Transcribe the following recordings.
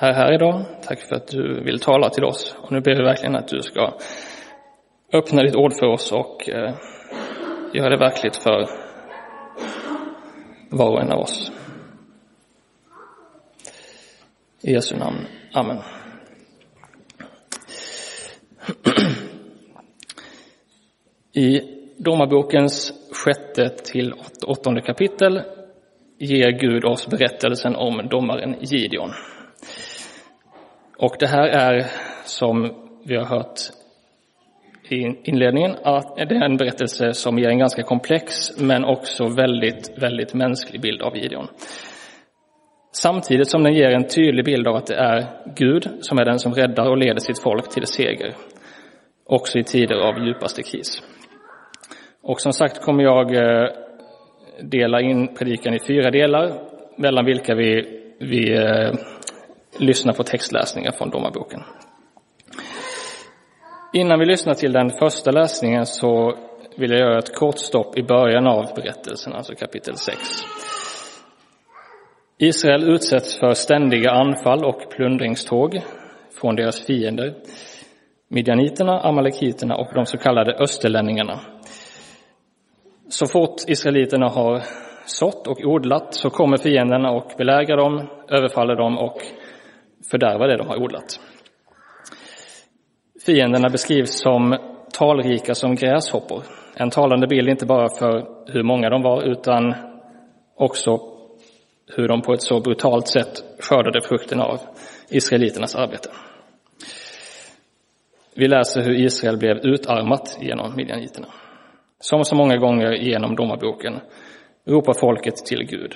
är här idag. Tack för att du vill tala till oss. Och nu ber vi verkligen att du ska öppna ditt ord för oss och eh, göra det verkligt för var och en av oss. I Jesu namn. Amen. I Domarbokens sjätte till åttonde kapitel ger Gud oss berättelsen om domaren Gideon. Och det här är, som vi har hört i inledningen, att det är en berättelse som ger en ganska komplex men också väldigt, väldigt mänsklig bild av Gideon. Samtidigt som den ger en tydlig bild av att det är Gud som är den som räddar och leder sitt folk till seger, också i tider av djupaste kris. Och som sagt kommer jag eh, dela in predikan i fyra delar, mellan vilka vi, vi eh, lyssna på textläsningar från Domarboken. Innan vi lyssnar till den första läsningen så vill jag göra ett kort stopp i början av berättelsen, alltså kapitel 6. Israel utsätts för ständiga anfall och plundringståg från deras fiender, midjaniterna, amalekiterna och de så kallade österlänningarna. Så fort israeliterna har sått och odlat så kommer fienderna och belägrar dem, överfaller dem och fördärva det de har odlat. Fienderna beskrivs som talrika som gräshoppor. En talande bild inte bara för hur många de var utan också hur de på ett så brutalt sätt skördade frukten av israeliternas arbete. Vi läser hur Israel blev utarmat genom midjaniterna. Som så många gånger genom domarboken ropar folket till Gud.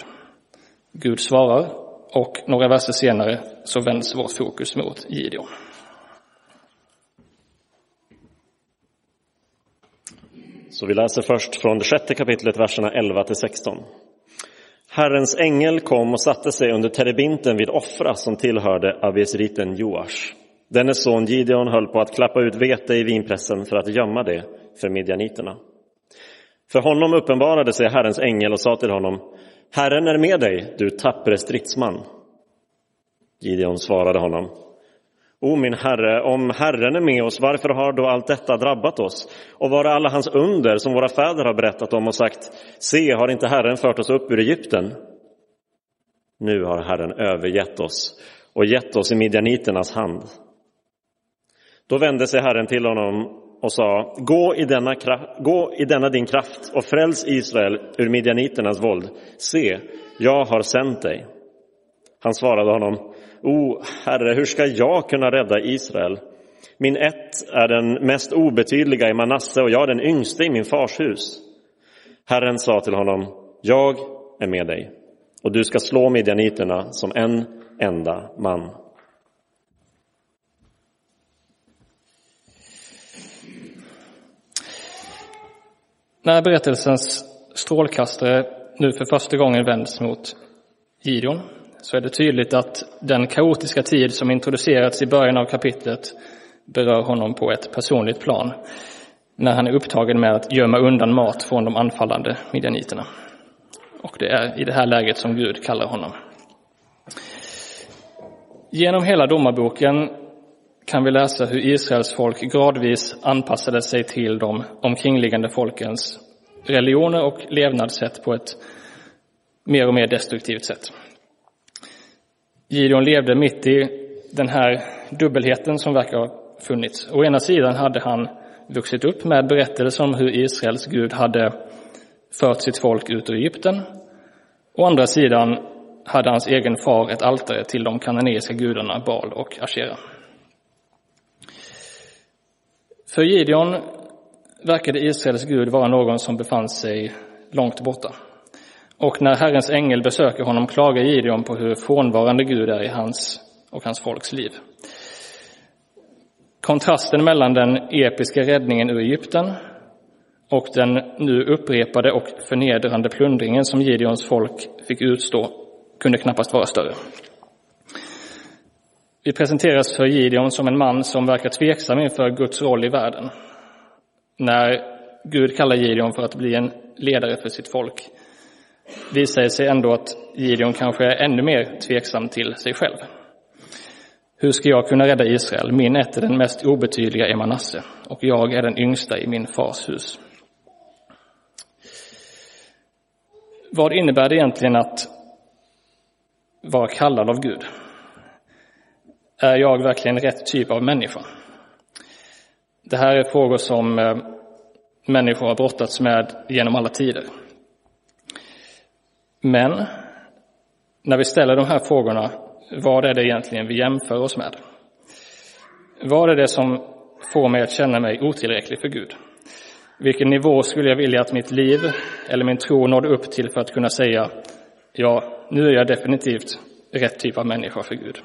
Gud svarar och några verser senare så vänds vårt fokus mot Gideon. Så vi läser först från det sjätte kapitlet, verserna 11 till 16. Herrens ängel kom och satte sig under terebinten vid Offra som tillhörde abiesriten Joash. Dennes son Gideon höll på att klappa ut vete i vinpressen för att gömma det för midjaniterna. För honom uppenbarade sig Herrens ängel och sa till honom Herren är med dig, du tappre stridsman. Gideon svarade honom O min herre, om Herren är med oss, varför har då allt detta drabbat oss? Och var är alla hans under som våra fäder har berättat om och sagt, se, har inte Herren fört oss upp ur Egypten? Nu har Herren övergett oss och gett oss i midjaniternas hand. Då vände sig Herren till honom och sa, gå i, denna, gå i denna din kraft och fräls Israel ur midjaniternas våld. Se, jag har sänt dig. Han svarade honom, O Herre, hur ska jag kunna rädda Israel? Min ett är den mest obetydliga i Manasse och jag är den yngste i min fars hus. Herren sa till honom, jag är med dig och du ska slå midjaniterna som en enda man. När berättelsens strålkastare nu för första gången vänds mot Gideon så är det tydligt att den kaotiska tid som introducerats i början av kapitlet berör honom på ett personligt plan när han är upptagen med att gömma undan mat från de anfallande midjaniterna. Och det är i det här läget som Gud kallar honom. Genom hela domarboken kan vi läsa hur Israels folk gradvis anpassade sig till de omkringliggande folkens religioner och levnadssätt på ett mer och mer destruktivt sätt. Gideon levde mitt i den här dubbelheten som verkar ha funnits. Å ena sidan hade han vuxit upp med berättelser om hur Israels Gud hade fört sitt folk ut ur Egypten. Å andra sidan hade hans egen far ett altare till de kananeiska gudarna Baal och Ashera. För Gideon verkade Israels Gud vara någon som befann sig långt borta. Och när Herrens ängel besöker honom klagar Gideon på hur frånvarande Gud är i hans och hans folks liv. Kontrasten mellan den episka räddningen ur Egypten och den nu upprepade och förnedrande plundringen som Gideons folk fick utstå kunde knappast vara större. Vi presenteras för Gideon som en man som verkar tveksam inför Guds roll i världen. När Gud kallar Gideon för att bli en ledare för sitt folk visar det sig ändå att Gideon kanske är ännu mer tveksam till sig själv. Hur ska jag kunna rädda Israel? Min ett är den mest obetydliga i Manasse och jag är den yngsta i min fars hus. Vad innebär det egentligen att vara kallad av Gud? Är jag verkligen rätt typ av människa? Det här är frågor som eh, människor har brottats med genom alla tider. Men när vi ställer de här frågorna, vad är det egentligen vi jämför oss med? Vad är det som får mig att känna mig otillräcklig för Gud? Vilken nivå skulle jag vilja att mitt liv eller min tro nådde upp till för att kunna säga ja, nu är jag definitivt rätt typ av människa för Gud.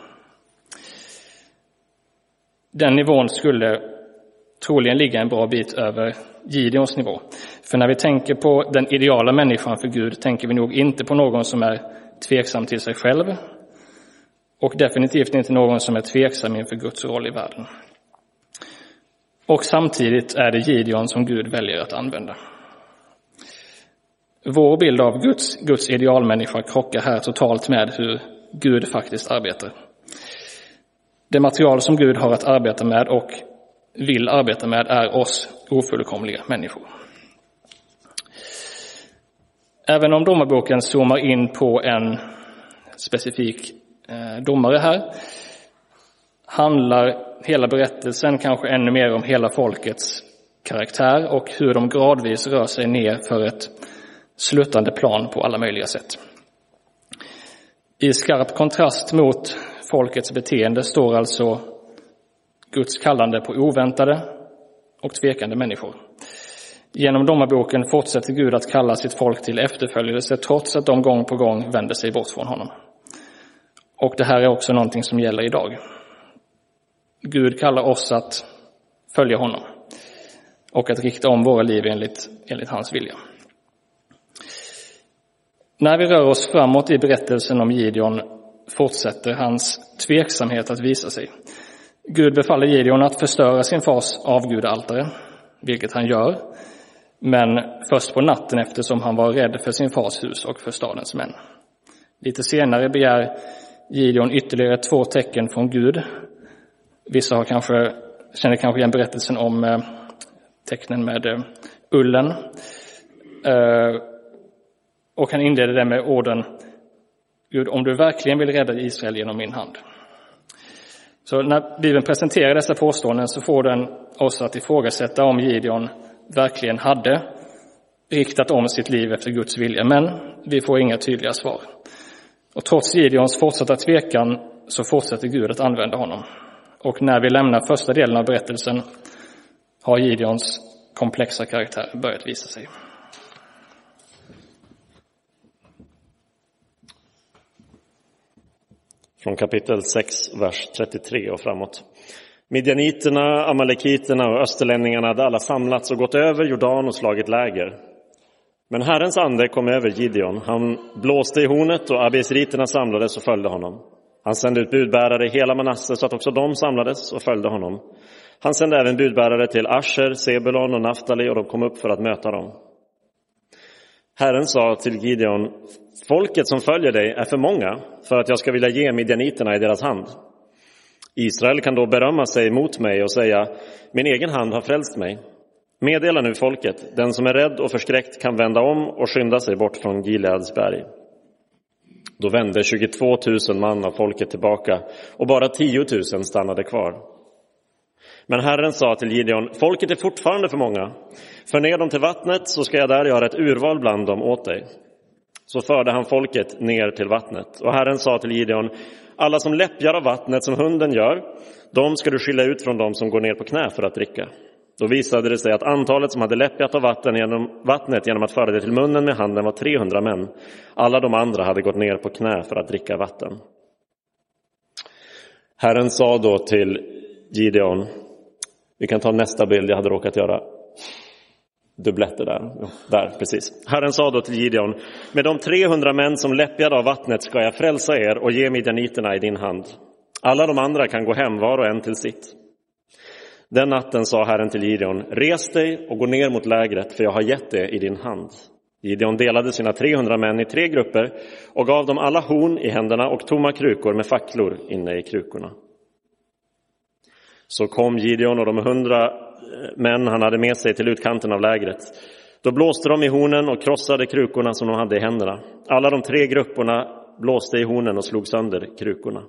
Den nivån skulle troligen ligga en bra bit över Gideons nivå. För när vi tänker på den ideala människan för Gud tänker vi nog inte på någon som är tveksam till sig själv och definitivt inte någon som är tveksam inför Guds roll i världen. Och samtidigt är det Gideon som Gud väljer att använda. Vår bild av Guds, Guds idealmänniska krockar här totalt med hur Gud faktiskt arbetar. Det material som Gud har att arbeta med och vill arbeta med är oss ofullkomliga människor. Även om domarboken zoomar in på en specifik eh, domare här handlar hela berättelsen kanske ännu mer om hela folkets karaktär och hur de gradvis rör sig ner för ett sluttande plan på alla möjliga sätt. I skarp kontrast mot folkets beteende står alltså Guds kallande på oväntade och tvekande människor. Genom domarboken fortsätter Gud att kalla sitt folk till efterföljelse trots att de gång på gång vänder sig bort från honom. Och det här är också någonting som gäller idag. Gud kallar oss att följa honom och att rikta om våra liv enligt, enligt hans vilja. När vi rör oss framåt i berättelsen om Gideon fortsätter hans tveksamhet att visa sig. Gud befaller Gideon att förstöra sin fars avgudaltare, vilket han gör, men först på natten eftersom han var rädd för sin fars hus och för stadens män. Lite senare begär Gideon ytterligare två tecken från Gud. Vissa har kanske, känner kanske igen berättelsen om eh, tecknen med eh, ullen. Eh, och han inleder det med orden Gud, om du verkligen vill rädda Israel genom min hand. Så när Bibeln presenterar dessa påståenden så får den oss att ifrågasätta om Gideon verkligen hade riktat om sitt liv efter Guds vilja, men vi får inga tydliga svar. Och trots Gideons fortsatta tvekan så fortsätter Gud att använda honom. Och när vi lämnar första delen av berättelsen har Gideons komplexa karaktär börjat visa sig. Från kapitel 6, vers 33 och framåt. Midjaniterna, amalekiterna och österlänningarna hade alla samlats och gått över Jordan och slagit läger. Men Herrens ande kom över Gideon. Han blåste i hornet och abesriterna samlades och följde honom. Han sände ut budbärare i hela Manasse så att också de samlades och följde honom. Han sände även budbärare till Asher, Sebulon och Naftali och de kom upp för att möta dem. Herren sa till Gideon, folket som följer dig är för många för att jag ska vilja ge midjaniterna i deras hand. Israel kan då berömma sig mot mig och säga, min egen hand har frälst mig. Meddela nu folket, den som är rädd och förskräckt kan vända om och skynda sig bort från Gileads berg. Då vände 22 000 man av folket tillbaka och bara 10 000 stannade kvar. Men Herren sa till Gideon, folket är fortfarande för många. För ner dem till vattnet så ska jag där göra ett urval bland dem åt dig. Så förde han folket ner till vattnet. Och Herren sa till Gideon, alla som läppjar av vattnet som hunden gör, de ska du skilja ut från dem som går ner på knä för att dricka. Då visade det sig att antalet som hade läppjat av vatten genom, vattnet genom att föra det till munnen med handen var 300 män. Alla de andra hade gått ner på knä för att dricka vatten. Herren sa då till Gideon, vi kan ta nästa bild, jag hade råkat göra dubbletter där. Där, precis. Herren sa då till Gideon, med de 300 män som läppjade av vattnet ska jag frälsa er och ge midjaniterna i din hand. Alla de andra kan gå hem var och en till sitt. Den natten sa Herren till Gideon, res dig och gå ner mot lägret, för jag har gett det i din hand. Gideon delade sina 300 män i tre grupper och gav dem alla horn i händerna och tomma krukor med facklor inne i krukorna. Så kom Gideon och de hundra eh, män han hade med sig till utkanten av lägret. Då blåste de i hornen och krossade krukorna som de hade i händerna. Alla de tre grupperna blåste i hornen och slog sönder krukorna.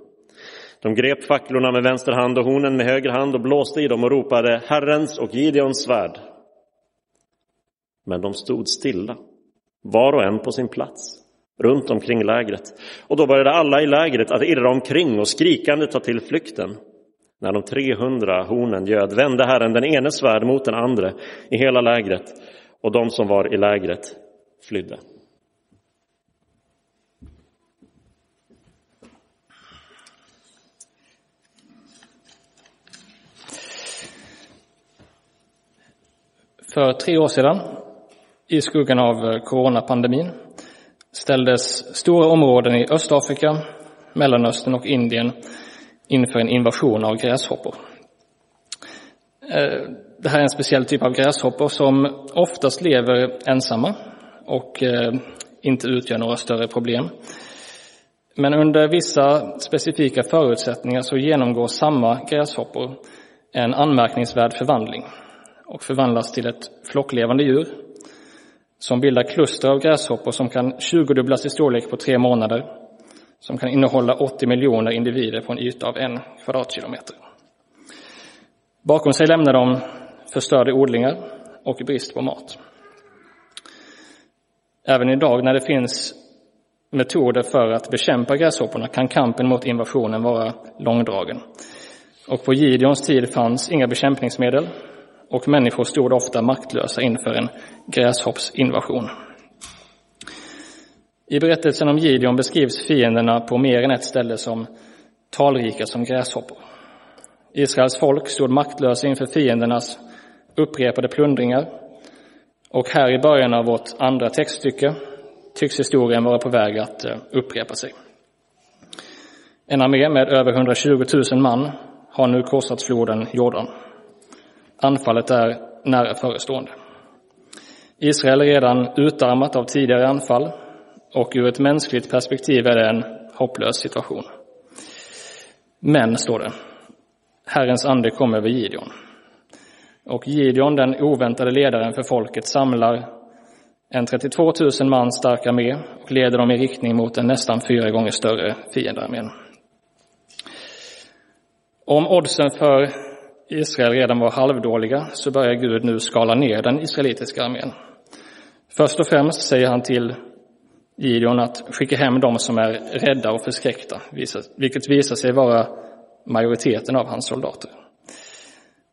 De grep facklorna med vänster hand och hornen med höger hand och blåste i dem och ropade Herrens och Gideons svärd. Men de stod stilla, var och en på sin plats, runt omkring lägret. Och då började alla i lägret att irra omkring och skrikande ta till flykten. När de 300 hornen göd vände Herren den ene svärd mot den andra i hela lägret och de som var i lägret flydde. För tre år sedan, i skuggan av coronapandemin, ställdes stora områden i Östafrika, Mellanöstern och Indien inför en invasion av gräshoppor. Eh, det här är en speciell typ av gräshoppor som oftast lever ensamma och eh, inte utgör några större problem. Men under vissa specifika förutsättningar så genomgår samma gräshoppor en anmärkningsvärd förvandling och förvandlas till ett flocklevande djur som bildar kluster av gräshoppor som kan tjugodubblas i storlek på tre månader, som kan innehålla 80 miljoner individer på en yta av en kvadratkilometer. Bakom sig lämnar de förstörda odlingar och brist på mat. Även idag när det finns metoder för att bekämpa gräshopporna kan kampen mot invasionen vara långdragen. Och på Gideons tid fanns inga bekämpningsmedel och människor stod ofta maktlösa inför en gräshoppsinvasion. I berättelsen om Gideon beskrivs fienderna på mer än ett ställe som talrika som gräshoppor. Israels folk stod maktlösa inför fiendernas upprepade plundringar och här i början av vårt andra textstycke tycks historien vara på väg att eh, upprepa sig. En armé med över 120 000 man har nu korsat floden Jordan. Anfallet är nära förestående. Israel är redan utarmat av tidigare anfall och ur ett mänskligt perspektiv är det en hopplös situation. Men, står det, Herrens ande kom över Gideon. Och Gideon, den oväntade ledaren för folket, samlar en 32 000 man stark armé och leder dem i riktning mot en nästan fyra gånger större fiendearmén. Om oddsen för Israel redan var halvdåliga så börjar Gud nu skala ner den israelitiska armén. Först och främst säger han till Gideon att skicka hem de som är rädda och förskräckta, vilket visar sig vara majoriteten av hans soldater.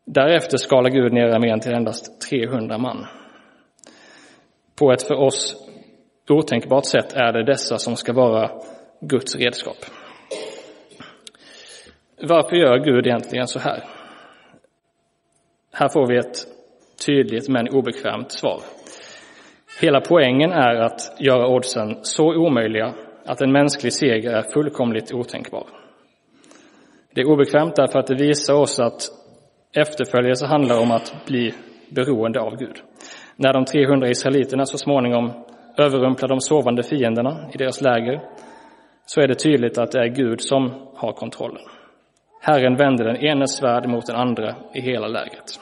Därefter skalar Gud ner armén till endast 300 man. På ett för oss otänkbart sätt är det dessa som ska vara Guds redskap. Varför gör Gud egentligen så här? Här får vi ett tydligt men obekvämt svar. Hela poängen är att göra oddsen så omöjliga att en mänsklig seger är fullkomligt otänkbar. Det är obekvämt därför att det visar oss att efterföljelse handlar om att bli beroende av Gud. När de 300 israeliterna så småningom överrumplar de sovande fienderna i deras läger så är det tydligt att det är Gud som har kontrollen. Herren vände den ene svärd mot den andra i hela lägret.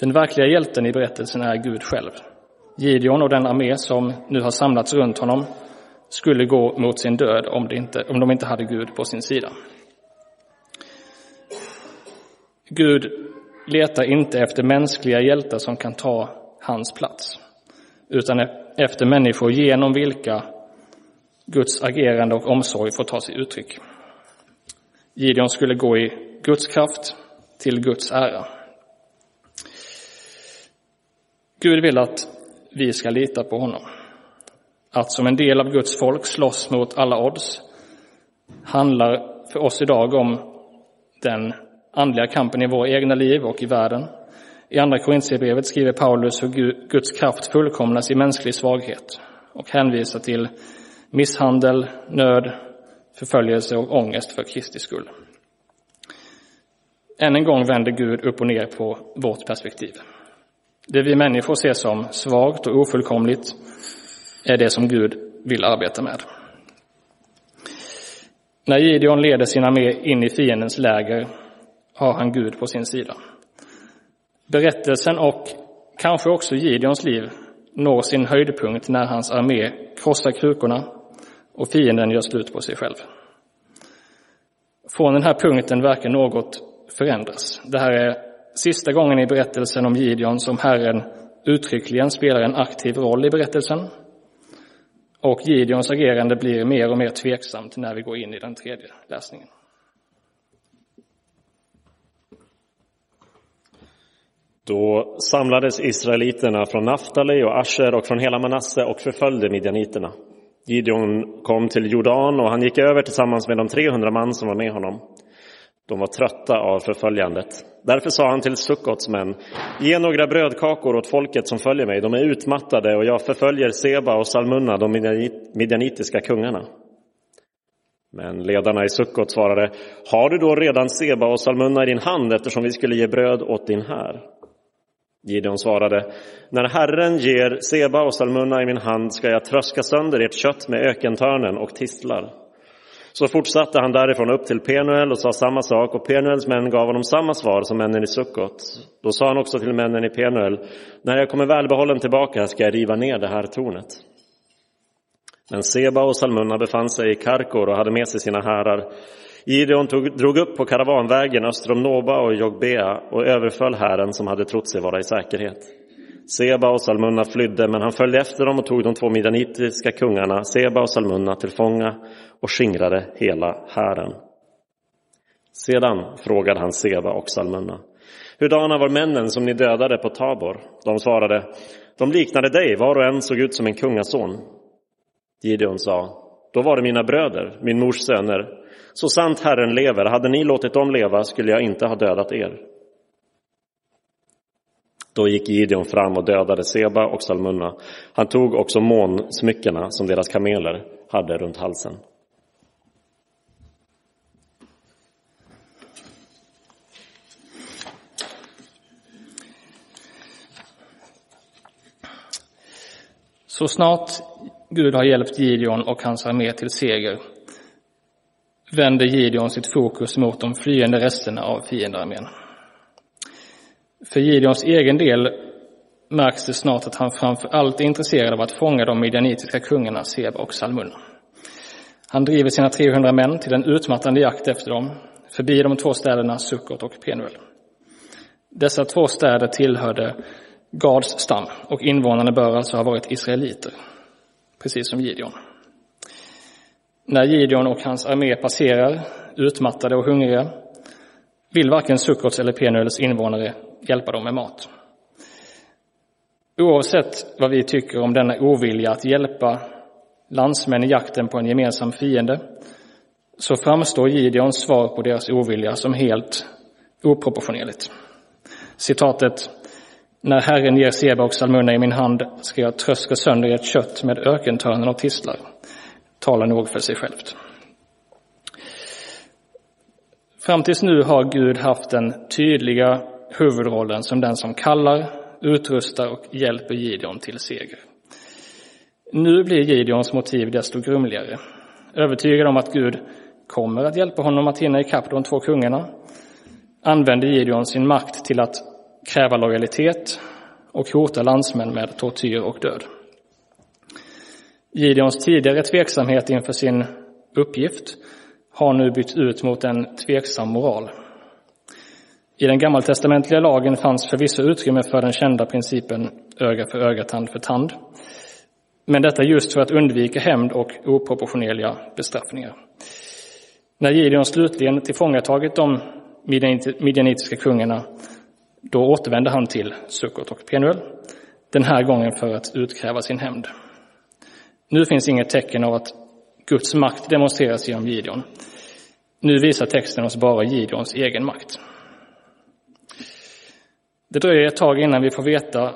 Den verkliga hjälten i berättelsen är Gud själv. Gideon och den armé som nu har samlats runt honom skulle gå mot sin död om, de inte, om de inte hade Gud på sin sida. Gud letar inte efter mänskliga hjältar som kan ta hans plats, utan efter människor genom vilka Guds agerande och omsorg får ta sig uttryck. Gideon skulle gå i Guds kraft till Guds ära. Gud vill att vi ska lita på honom. Att som en del av Guds folk slåss mot alla odds handlar för oss idag om den andliga kampen i våra egna liv och i världen. I Andra Korintierbrevet skriver Paulus hur Guds kraft fullkomnas i mänsklig svaghet och hänvisar till misshandel, nöd, förföljelse och ångest för Kristi skull. Än en gång vänder Gud upp och ner på vårt perspektiv. Det vi människor ser som svagt och ofullkomligt är det som Gud vill arbeta med. När Gideon leder sina armé in i fiendens läger har han Gud på sin sida. Berättelsen och kanske också Gideons liv når sin höjdpunkt när hans armé krossar krukorna och fienden gör slut på sig själv. Från den här punkten verkar något förändras. Det här är sista gången i berättelsen om Gideon som Herren uttryckligen spelar en aktiv roll i berättelsen. Och Gideons agerande blir mer och mer tveksamt när vi går in i den tredje läsningen. Då samlades israeliterna från Naftali och Asher och från hela Manasse och förföljde midjaniterna. Gideon kom till Jordan och han gick över tillsammans med de 300 man som var med honom. De var trötta av förföljandet. Därför sa han till Sukkots män, ge några brödkakor åt folket som följer mig. De är utmattade och jag förföljer Seba och Salmunna, de midjanitiska kungarna. Men ledarna i Sukkot svarade, har du då redan Seba och Salmunna i din hand eftersom vi skulle ge bröd åt din här? Gideon svarade, när Herren ger Seba och Salmunna i min hand ska jag tröska sönder ert kött med ökentörnen och tistlar. Så fortsatte han därifrån upp till Penuel och sa samma sak och Penuels män gav honom samma svar som männen i Sukkot. Då sa han också till männen i Penuel, när jag kommer välbehållen tillbaka ska jag riva ner det här tornet. Men Seba och Salmunna befann sig i Karkor och hade med sig sina härar. Gideon tog, drog upp på karavanvägen öster om Noba och Jogbea och överföll hären som hade trott sig vara i säkerhet. Seba och Salmunna flydde, men han följde efter dem och tog de två midjanitiska kungarna, Seba och Salmunna, till fånga och skingrade hela hären. Sedan frågade han Seba och Salmunna. Hurdana var männen som ni dödade på Tabor? De svarade, de liknade dig, var och en såg ut som en kungason. Gideon sa, då var det mina bröder, min mors söner. Så sant Herren lever, hade ni låtit dem leva skulle jag inte ha dödat er. Då gick Gideon fram och dödade Seba och Salmunna. Han tog också månsmyckena som deras kameler hade runt halsen. Så snart Gud har hjälpt Gideon och hans armé till seger vänder Gideon sitt fokus mot de flyende resterna av fiendearmén. För Gideons egen del märks det snart att han framför allt är intresserad av att fånga de midjanitiska kungarna Seba och Salmun. Han driver sina 300 män till en utmattande jakt efter dem, förbi de två städerna Sukkot och Penuel. Dessa två städer tillhörde Gads stam och invånarna bör alltså ha varit israeliter, precis som Gideon. När Gideon och hans armé passerar, utmattade och hungriga, vill varken Sukkots eller Penuels invånare hjälpa dem med mat. Oavsett vad vi tycker om denna ovilja att hjälpa landsmän i jakten på en gemensam fiende så framstår Gideons svar på deras ovilja som helt oproportionerligt. Citatet när Herren ger Seba och Salmunna i min hand ska jag tröska sönder ert kött med ökentörnen och tistlar talar nog för sig självt. Fram tills nu har Gud haft den tydliga huvudrollen som den som kallar, utrustar och hjälper Gideon till seger. Nu blir Gideons motiv desto grumligare. Övertygad om att Gud kommer att hjälpa honom att hinna ikapp de två kungarna använder Gideon sin makt till att kräva lojalitet och hota landsmän med tortyr och död. Gideons tidigare tveksamhet inför sin uppgift har nu bytts ut mot en tveksam moral. I den gammaltestamentliga lagen fanns förvisso utrymme för den kända principen öga för öga, tand för tand. Men detta just för att undvika hämnd och oproportionerliga bestraffningar. När Gideon slutligen tillfångatagit de midjanitiska kungarna, då återvände han till Sukkot och Penuel, den här gången för att utkräva sin hämnd. Nu finns inget tecken av att Guds makt demonstreras genom Gideon. Nu visar texten oss bara Gideons egen makt. Det dröjer ett tag innan vi får veta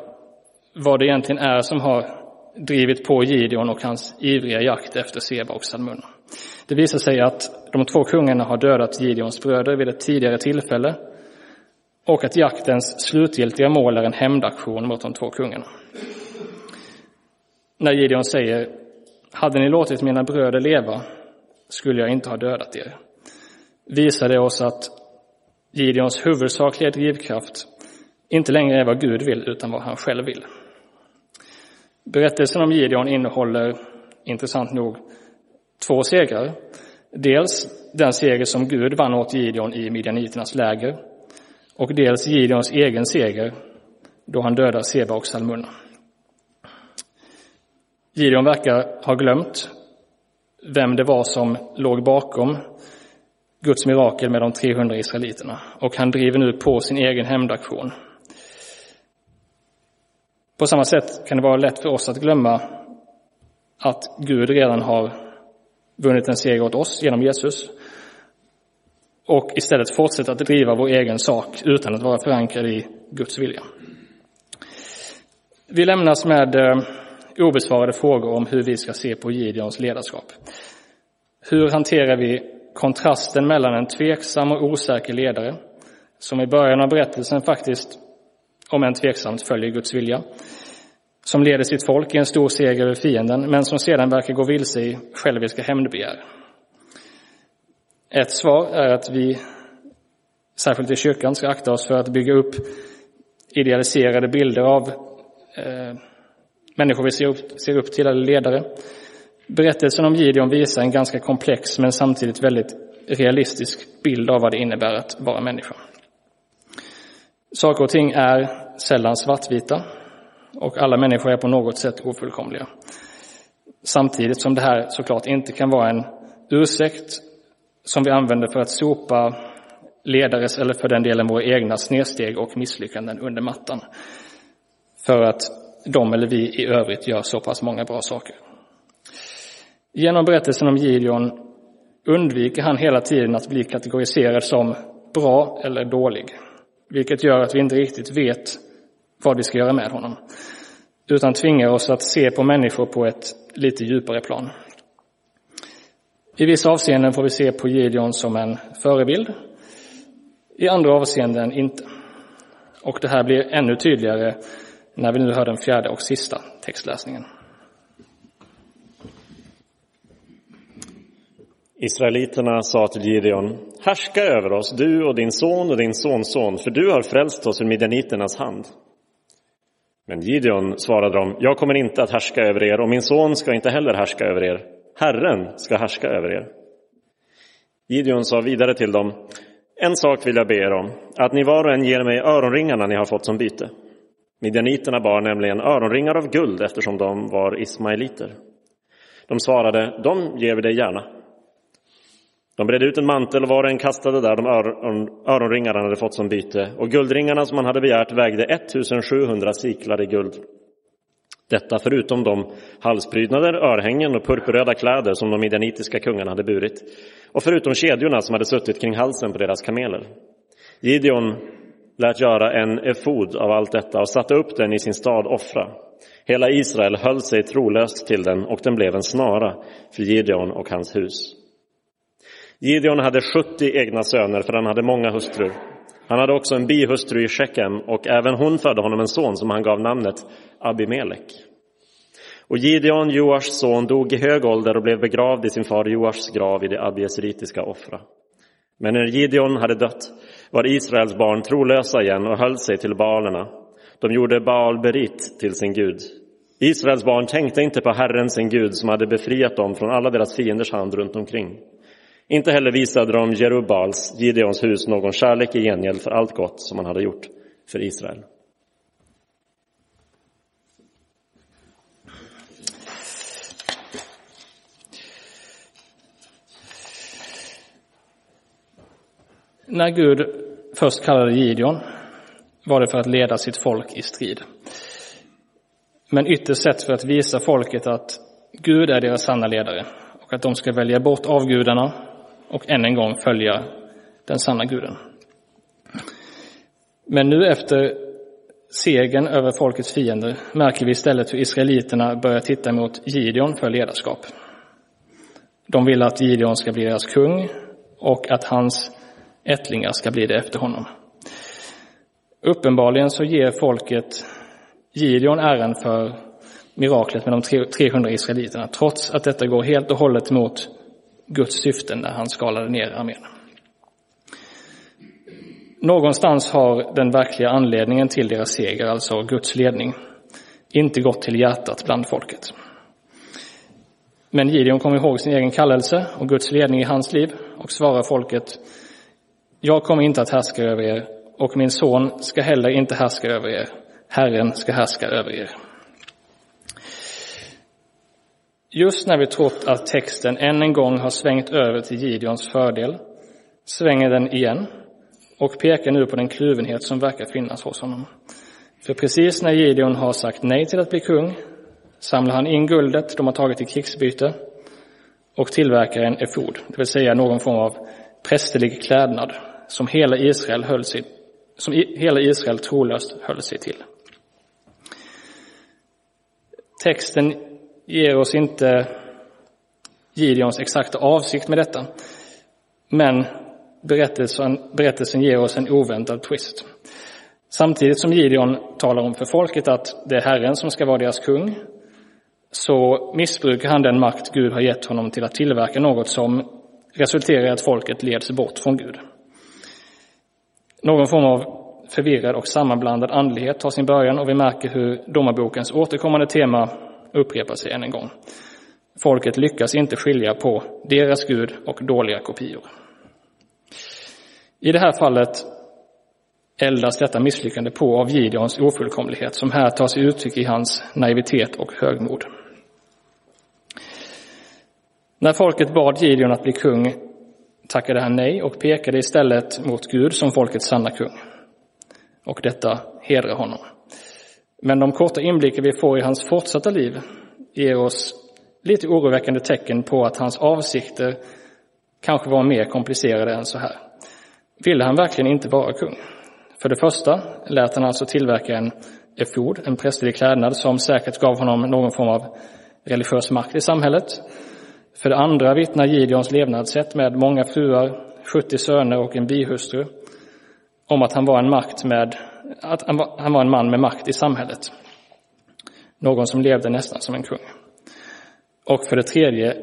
vad det egentligen är som har drivit på Gideon och hans ivriga jakt efter Seba och Salmun. Det visar sig att de två kungarna har dödat Gideons bröder vid ett tidigare tillfälle och att jaktens slutgiltiga mål är en hämndaktion mot de två kungarna. När Gideon säger hade ni låtit mina bröder leva skulle jag inte ha dödat er visar det oss att Gideons huvudsakliga drivkraft inte längre är vad Gud vill utan vad han själv vill. Berättelsen om Gideon innehåller, intressant nog, två segrar. Dels den seger som Gud vann åt Gideon i midjaniternas läger och dels Gideons egen seger då han dödar Seba och Salmunna. Gideon verkar ha glömt vem det var som låg bakom Guds mirakel med de 300 israeliterna och han driver nu på sin egen hämndaktion. På samma sätt kan det vara lätt för oss att glömma att Gud redan har vunnit en seger åt oss genom Jesus och istället fortsätta att driva vår egen sak utan att vara förankrad i Guds vilja. Vi lämnas med eh, obesvarade frågor om hur vi ska se på Gideons ledarskap. Hur hanterar vi kontrasten mellan en tveksam och osäker ledare, som i början av berättelsen faktiskt, om än tveksamt, följer Guds vilja, som leder sitt folk i en stor seger över fienden, men som sedan verkar gå vilse i själviska hämndbegär. Ett svar är att vi, särskilt i kyrkan, ska akta oss för att bygga upp idealiserade bilder av eh, människor vi ser upp, ser upp till, eller ledare, Berättelsen om Gideon visar en ganska komplex men samtidigt väldigt realistisk bild av vad det innebär att vara människa. Saker och ting är sällan svartvita och alla människor är på något sätt ofullkomliga. Samtidigt som det här såklart inte kan vara en ursäkt som vi använder för att sopa ledares eller för den delen våra egna snedsteg och misslyckanden under mattan. För att de eller vi i övrigt gör så pass många bra saker. Genom berättelsen om Gideon undviker han hela tiden att bli kategoriserad som bra eller dålig, vilket gör att vi inte riktigt vet vad vi ska göra med honom, utan tvingar oss att se på människor på ett lite djupare plan. I vissa avseenden får vi se på Gideon som en förebild, i andra avseenden inte. Och det här blir ännu tydligare när vi nu hör den fjärde och sista textläsningen. Israeliterna sa till Gideon, härska över oss, du och din son och din sonson, för du har frälst oss ur midjaniternas hand. Men Gideon svarade dem, jag kommer inte att härska över er och min son ska inte heller härska över er. Herren ska härska över er. Gideon sa vidare till dem, en sak vill jag be er om, att ni var och en ger mig öronringarna ni har fått som byte. Midjaniterna bar nämligen öronringar av guld eftersom de var ismaeliter. De svarade, de ger vi dig gärna. De bredde ut en mantel och var och en kastade där de öron, han hade fått som byte och guldringarna som han hade begärt vägde 1700 siklar i guld. Detta förutom de halsprydnader, örhängen och purpurröda kläder som de midjanitiska kungarna hade burit och förutom kedjorna som hade suttit kring halsen på deras kameler. Gideon lät göra en efod av allt detta och satte upp den i sin stad Offra. Hela Israel höll sig trolöst till den och den blev en snara för Gideon och hans hus. Gideon hade 70 egna söner, för han hade många hustrur. Han hade också en bihustru i Shekem och även hon födde honom en son som han gav namnet Abimelek. Och Gideon, Joars son, dog i hög ålder och blev begravd i sin far Joars grav i det abieseritiska Offra. Men när Gideon hade dött var Israels barn trolösa igen och höll sig till Baalerna. De gjorde Baal Berit till sin gud. Israels barn tänkte inte på Herren sin Gud som hade befriat dem från alla deras fienders hand runt omkring. Inte heller visade de Jerubals, Gideons hus, någon kärlek i gengäld för allt gott som han hade gjort för Israel. När Gud först kallade Gideon var det för att leda sitt folk i strid. Men ytterst sett för att visa folket att Gud är deras sanna ledare och att de ska välja bort avgudarna och än en gång följa den sanna guden. Men nu efter segern över folkets fiender märker vi istället hur israeliterna börjar titta mot Gideon för ledarskap. De vill att Gideon ska bli deras kung och att hans ättlingar ska bli det efter honom. Uppenbarligen så ger folket Gideon äran för miraklet med de 300 israeliterna, trots att detta går helt och hållet mot Guds syften när han skalade ner armén. Någonstans har den verkliga anledningen till deras seger, alltså Guds ledning, inte gått till hjärtat bland folket. Men Gideon kommer ihåg sin egen kallelse och Guds ledning i hans liv och svarar folket Jag kommer inte att härska över er och min son ska heller inte härska över er. Herren ska härska över er. Just när vi trott att texten än en gång har svängt över till Gideons fördel svänger den igen och pekar nu på den kluvenhet som verkar finnas hos honom. För precis när Gideon har sagt nej till att bli kung samlar han in guldet de har tagit i krigsbyte och tillverkar en efod, det vill säga någon form av prästerlig klädnad som hela Israel, höll sig, som hela Israel trolöst höll sig till. Texten ger oss inte Gideons exakta avsikt med detta, men berättelsen, berättelsen ger oss en oväntad twist. Samtidigt som Gideon talar om för folket att det är Herren som ska vara deras kung, så missbrukar han den makt Gud har gett honom till att tillverka något som resulterar i att folket leds bort från Gud. Någon form av förvirrad och sammanblandad andlighet tar sin början och vi märker hur domarbokens återkommande tema upprepar sig än en gång. Folket lyckas inte skilja på deras Gud och dåliga kopior. I det här fallet eldas detta misslyckande på av Gideons ofullkomlighet som här tar sig uttryck i hans naivitet och högmod. När folket bad Gideon att bli kung tackade han nej och pekade istället mot Gud som folkets sanna kung. Och detta hedrar honom. Men de korta inblickar vi får i hans fortsatta liv ger oss lite oroväckande tecken på att hans avsikter kanske var mer komplicerade än så här. Ville han verkligen inte vara kung? För det första lät han alltså tillverka en efod, en prästerlig klädnad som säkert gav honom någon form av religiös makt i samhället. För det andra vittnar Gideons levnadssätt med många fruar, 70 söner och en bihustru om att han var en, makt med, att han var en man med makt i samhället. Någon som levde nästan som en kung. Och för det tredje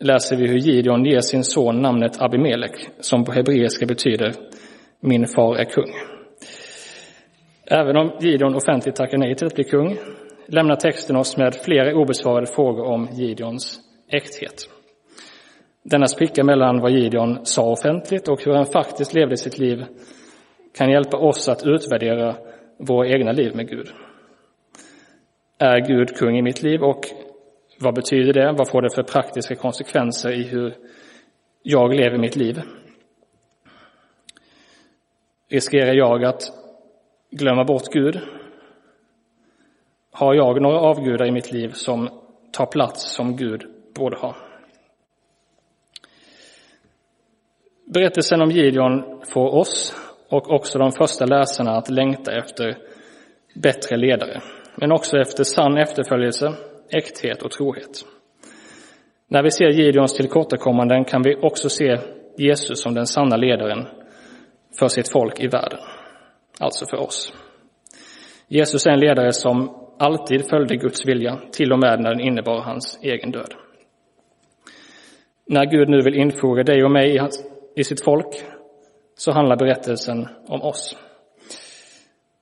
läser vi hur Gideon ger sin son namnet Abimelek, som på hebreiska betyder min far är kung. Även om Gideon offentligt tackar nej till att bli kung lämnar texten oss med flera obesvarade frågor om Gideons äkthet. Denna spricka mellan vad Gideon sa offentligt och hur han faktiskt levde sitt liv kan hjälpa oss att utvärdera våra egna liv med Gud. Är Gud kung i mitt liv och vad betyder det? Vad får det för praktiska konsekvenser i hur jag lever mitt liv? Riskerar jag att glömma bort Gud? Har jag några avgudar i mitt liv som tar plats som Gud borde ha? Berättelsen om Gideon får oss och också de första läsarna att längta efter bättre ledare, men också efter sann efterföljelse, äkthet och trohet. När vi ser Gideons tillkortakommanden kan vi också se Jesus som den sanna ledaren för sitt folk i världen, alltså för oss. Jesus är en ledare som alltid följde Guds vilja, till och med när den innebar hans egen död. När Gud nu vill infoga dig och mig i, sitt folk så handlar berättelsen om oss.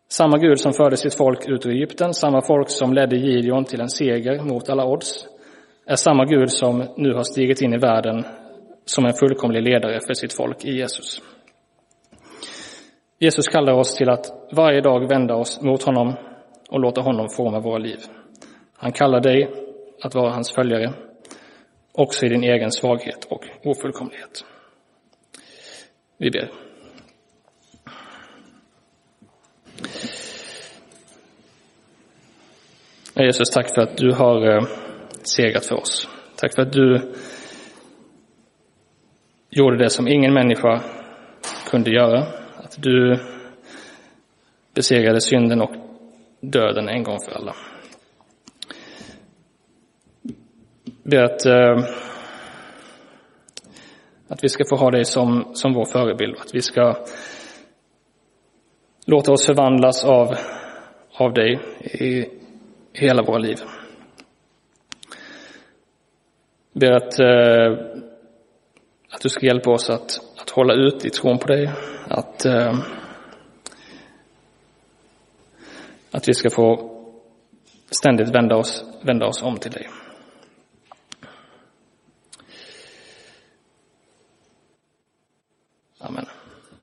Samma Gud som förde sitt folk ut ur Egypten, samma folk som ledde Gideon till en seger mot alla odds, är samma Gud som nu har stigit in i världen som en fullkomlig ledare för sitt folk i Jesus. Jesus kallar oss till att varje dag vända oss mot honom och låta honom forma våra liv. Han kallar dig att vara hans följare, också i din egen svaghet och ofullkomlighet. Vi ber. Jesus, tack för att du har eh, segrat för oss. Tack för att du gjorde det som ingen människa kunde göra. Att du besegrade synden och döden en gång för alla. Ber att, eh, att vi ska få ha dig som, som vår förebild, att vi ska låta oss förvandlas av, av dig i hela våra liv. Jag Ber att, eh, att du ska hjälpa oss att, att hålla ut i tron på dig, att, eh, att vi ska få ständigt vända oss, vända oss om till dig.